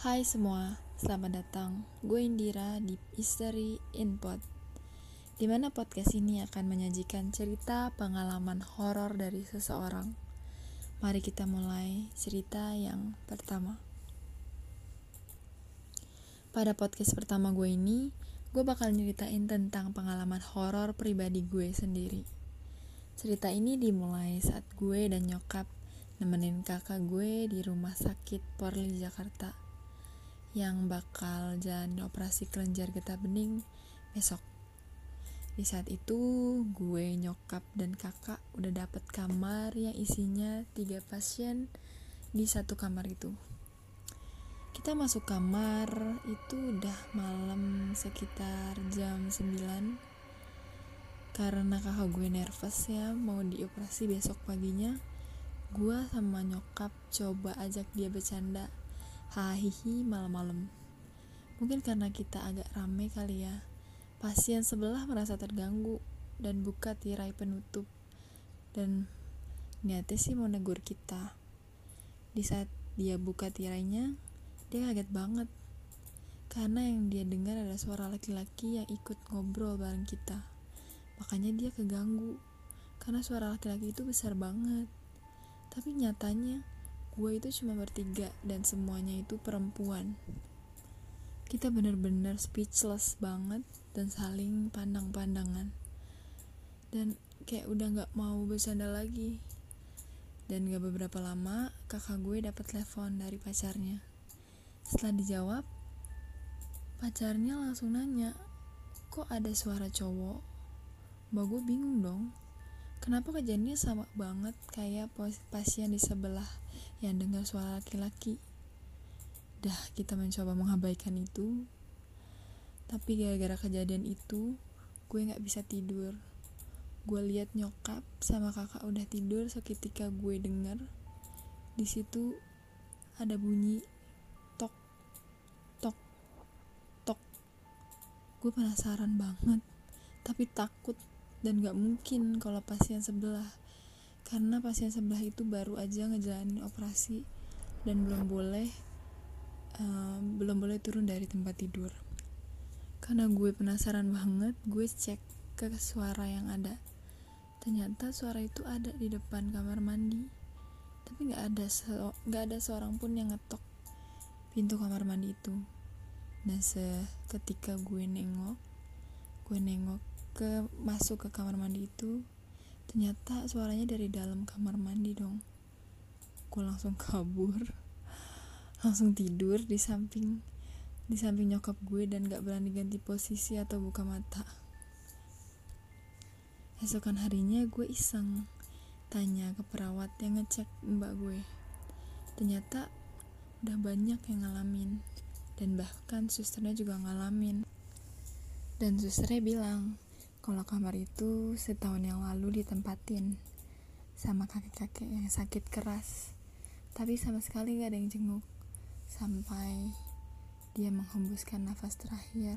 Hai semua, selamat datang. Gue Indira di History Input. Di mana podcast ini akan menyajikan cerita pengalaman horor dari seseorang. Mari kita mulai cerita yang pertama. Pada podcast pertama gue ini, gue bakal nyeritain tentang pengalaman horor pribadi gue sendiri. Cerita ini dimulai saat gue dan nyokap nemenin kakak gue di rumah sakit Porli Jakarta yang bakal jalan operasi kelenjar getah bening besok. Di saat itu, gue, nyokap, dan kakak udah dapet kamar yang isinya tiga pasien di satu kamar itu. Kita masuk kamar itu udah malam sekitar jam 9 karena kakak gue nervous ya mau dioperasi besok paginya gue sama nyokap coba ajak dia bercanda hahihi malam-malam. Mungkin karena kita agak rame kali ya. Pasien sebelah merasa terganggu dan buka tirai penutup. Dan niatnya sih mau negur kita. Di saat dia buka tirainya, dia kaget banget. Karena yang dia dengar ada suara laki-laki yang ikut ngobrol bareng kita. Makanya dia keganggu. Karena suara laki-laki itu besar banget. Tapi nyatanya gue itu cuma bertiga dan semuanya itu perempuan. Kita bener-bener speechless banget dan saling pandang-pandangan. Dan kayak udah gak mau bercanda lagi. Dan gak beberapa lama kakak gue dapat telepon dari pacarnya. Setelah dijawab pacarnya langsung nanya kok ada suara cowok? Mbak gue bingung dong. Kenapa kejadiannya sama banget kayak pasien di sebelah yang dengar suara laki-laki. Dah kita mencoba mengabaikan itu, tapi gara-gara kejadian itu, gue gak bisa tidur. Gue lihat nyokap sama kakak udah tidur seketika gue dengar di situ ada bunyi tok tok tok. Gue penasaran banget, tapi takut dan gak mungkin kalau pasien sebelah karena pasien sebelah itu baru aja ngejalanin operasi dan belum boleh uh, belum boleh turun dari tempat tidur. Karena gue penasaran banget gue cek ke suara yang ada. Ternyata suara itu ada di depan kamar mandi tapi nggak ada nggak ada seorang pun yang ngetok pintu kamar mandi itu. Dan seketika gue nengok gue nengok ke masuk ke kamar mandi itu ternyata suaranya dari dalam kamar mandi dong. Gue langsung kabur. Langsung tidur di samping di samping nyokap gue dan gak berani ganti posisi atau buka mata. Esokan harinya gue iseng tanya ke perawat yang ngecek mbak gue. Ternyata udah banyak yang ngalamin dan bahkan susternya juga ngalamin. Dan susternya bilang kalau kamar itu setahun yang lalu ditempatin sama kakek-kakek yang sakit keras. Tapi sama sekali gak ada yang jenguk. Sampai dia menghembuskan nafas terakhir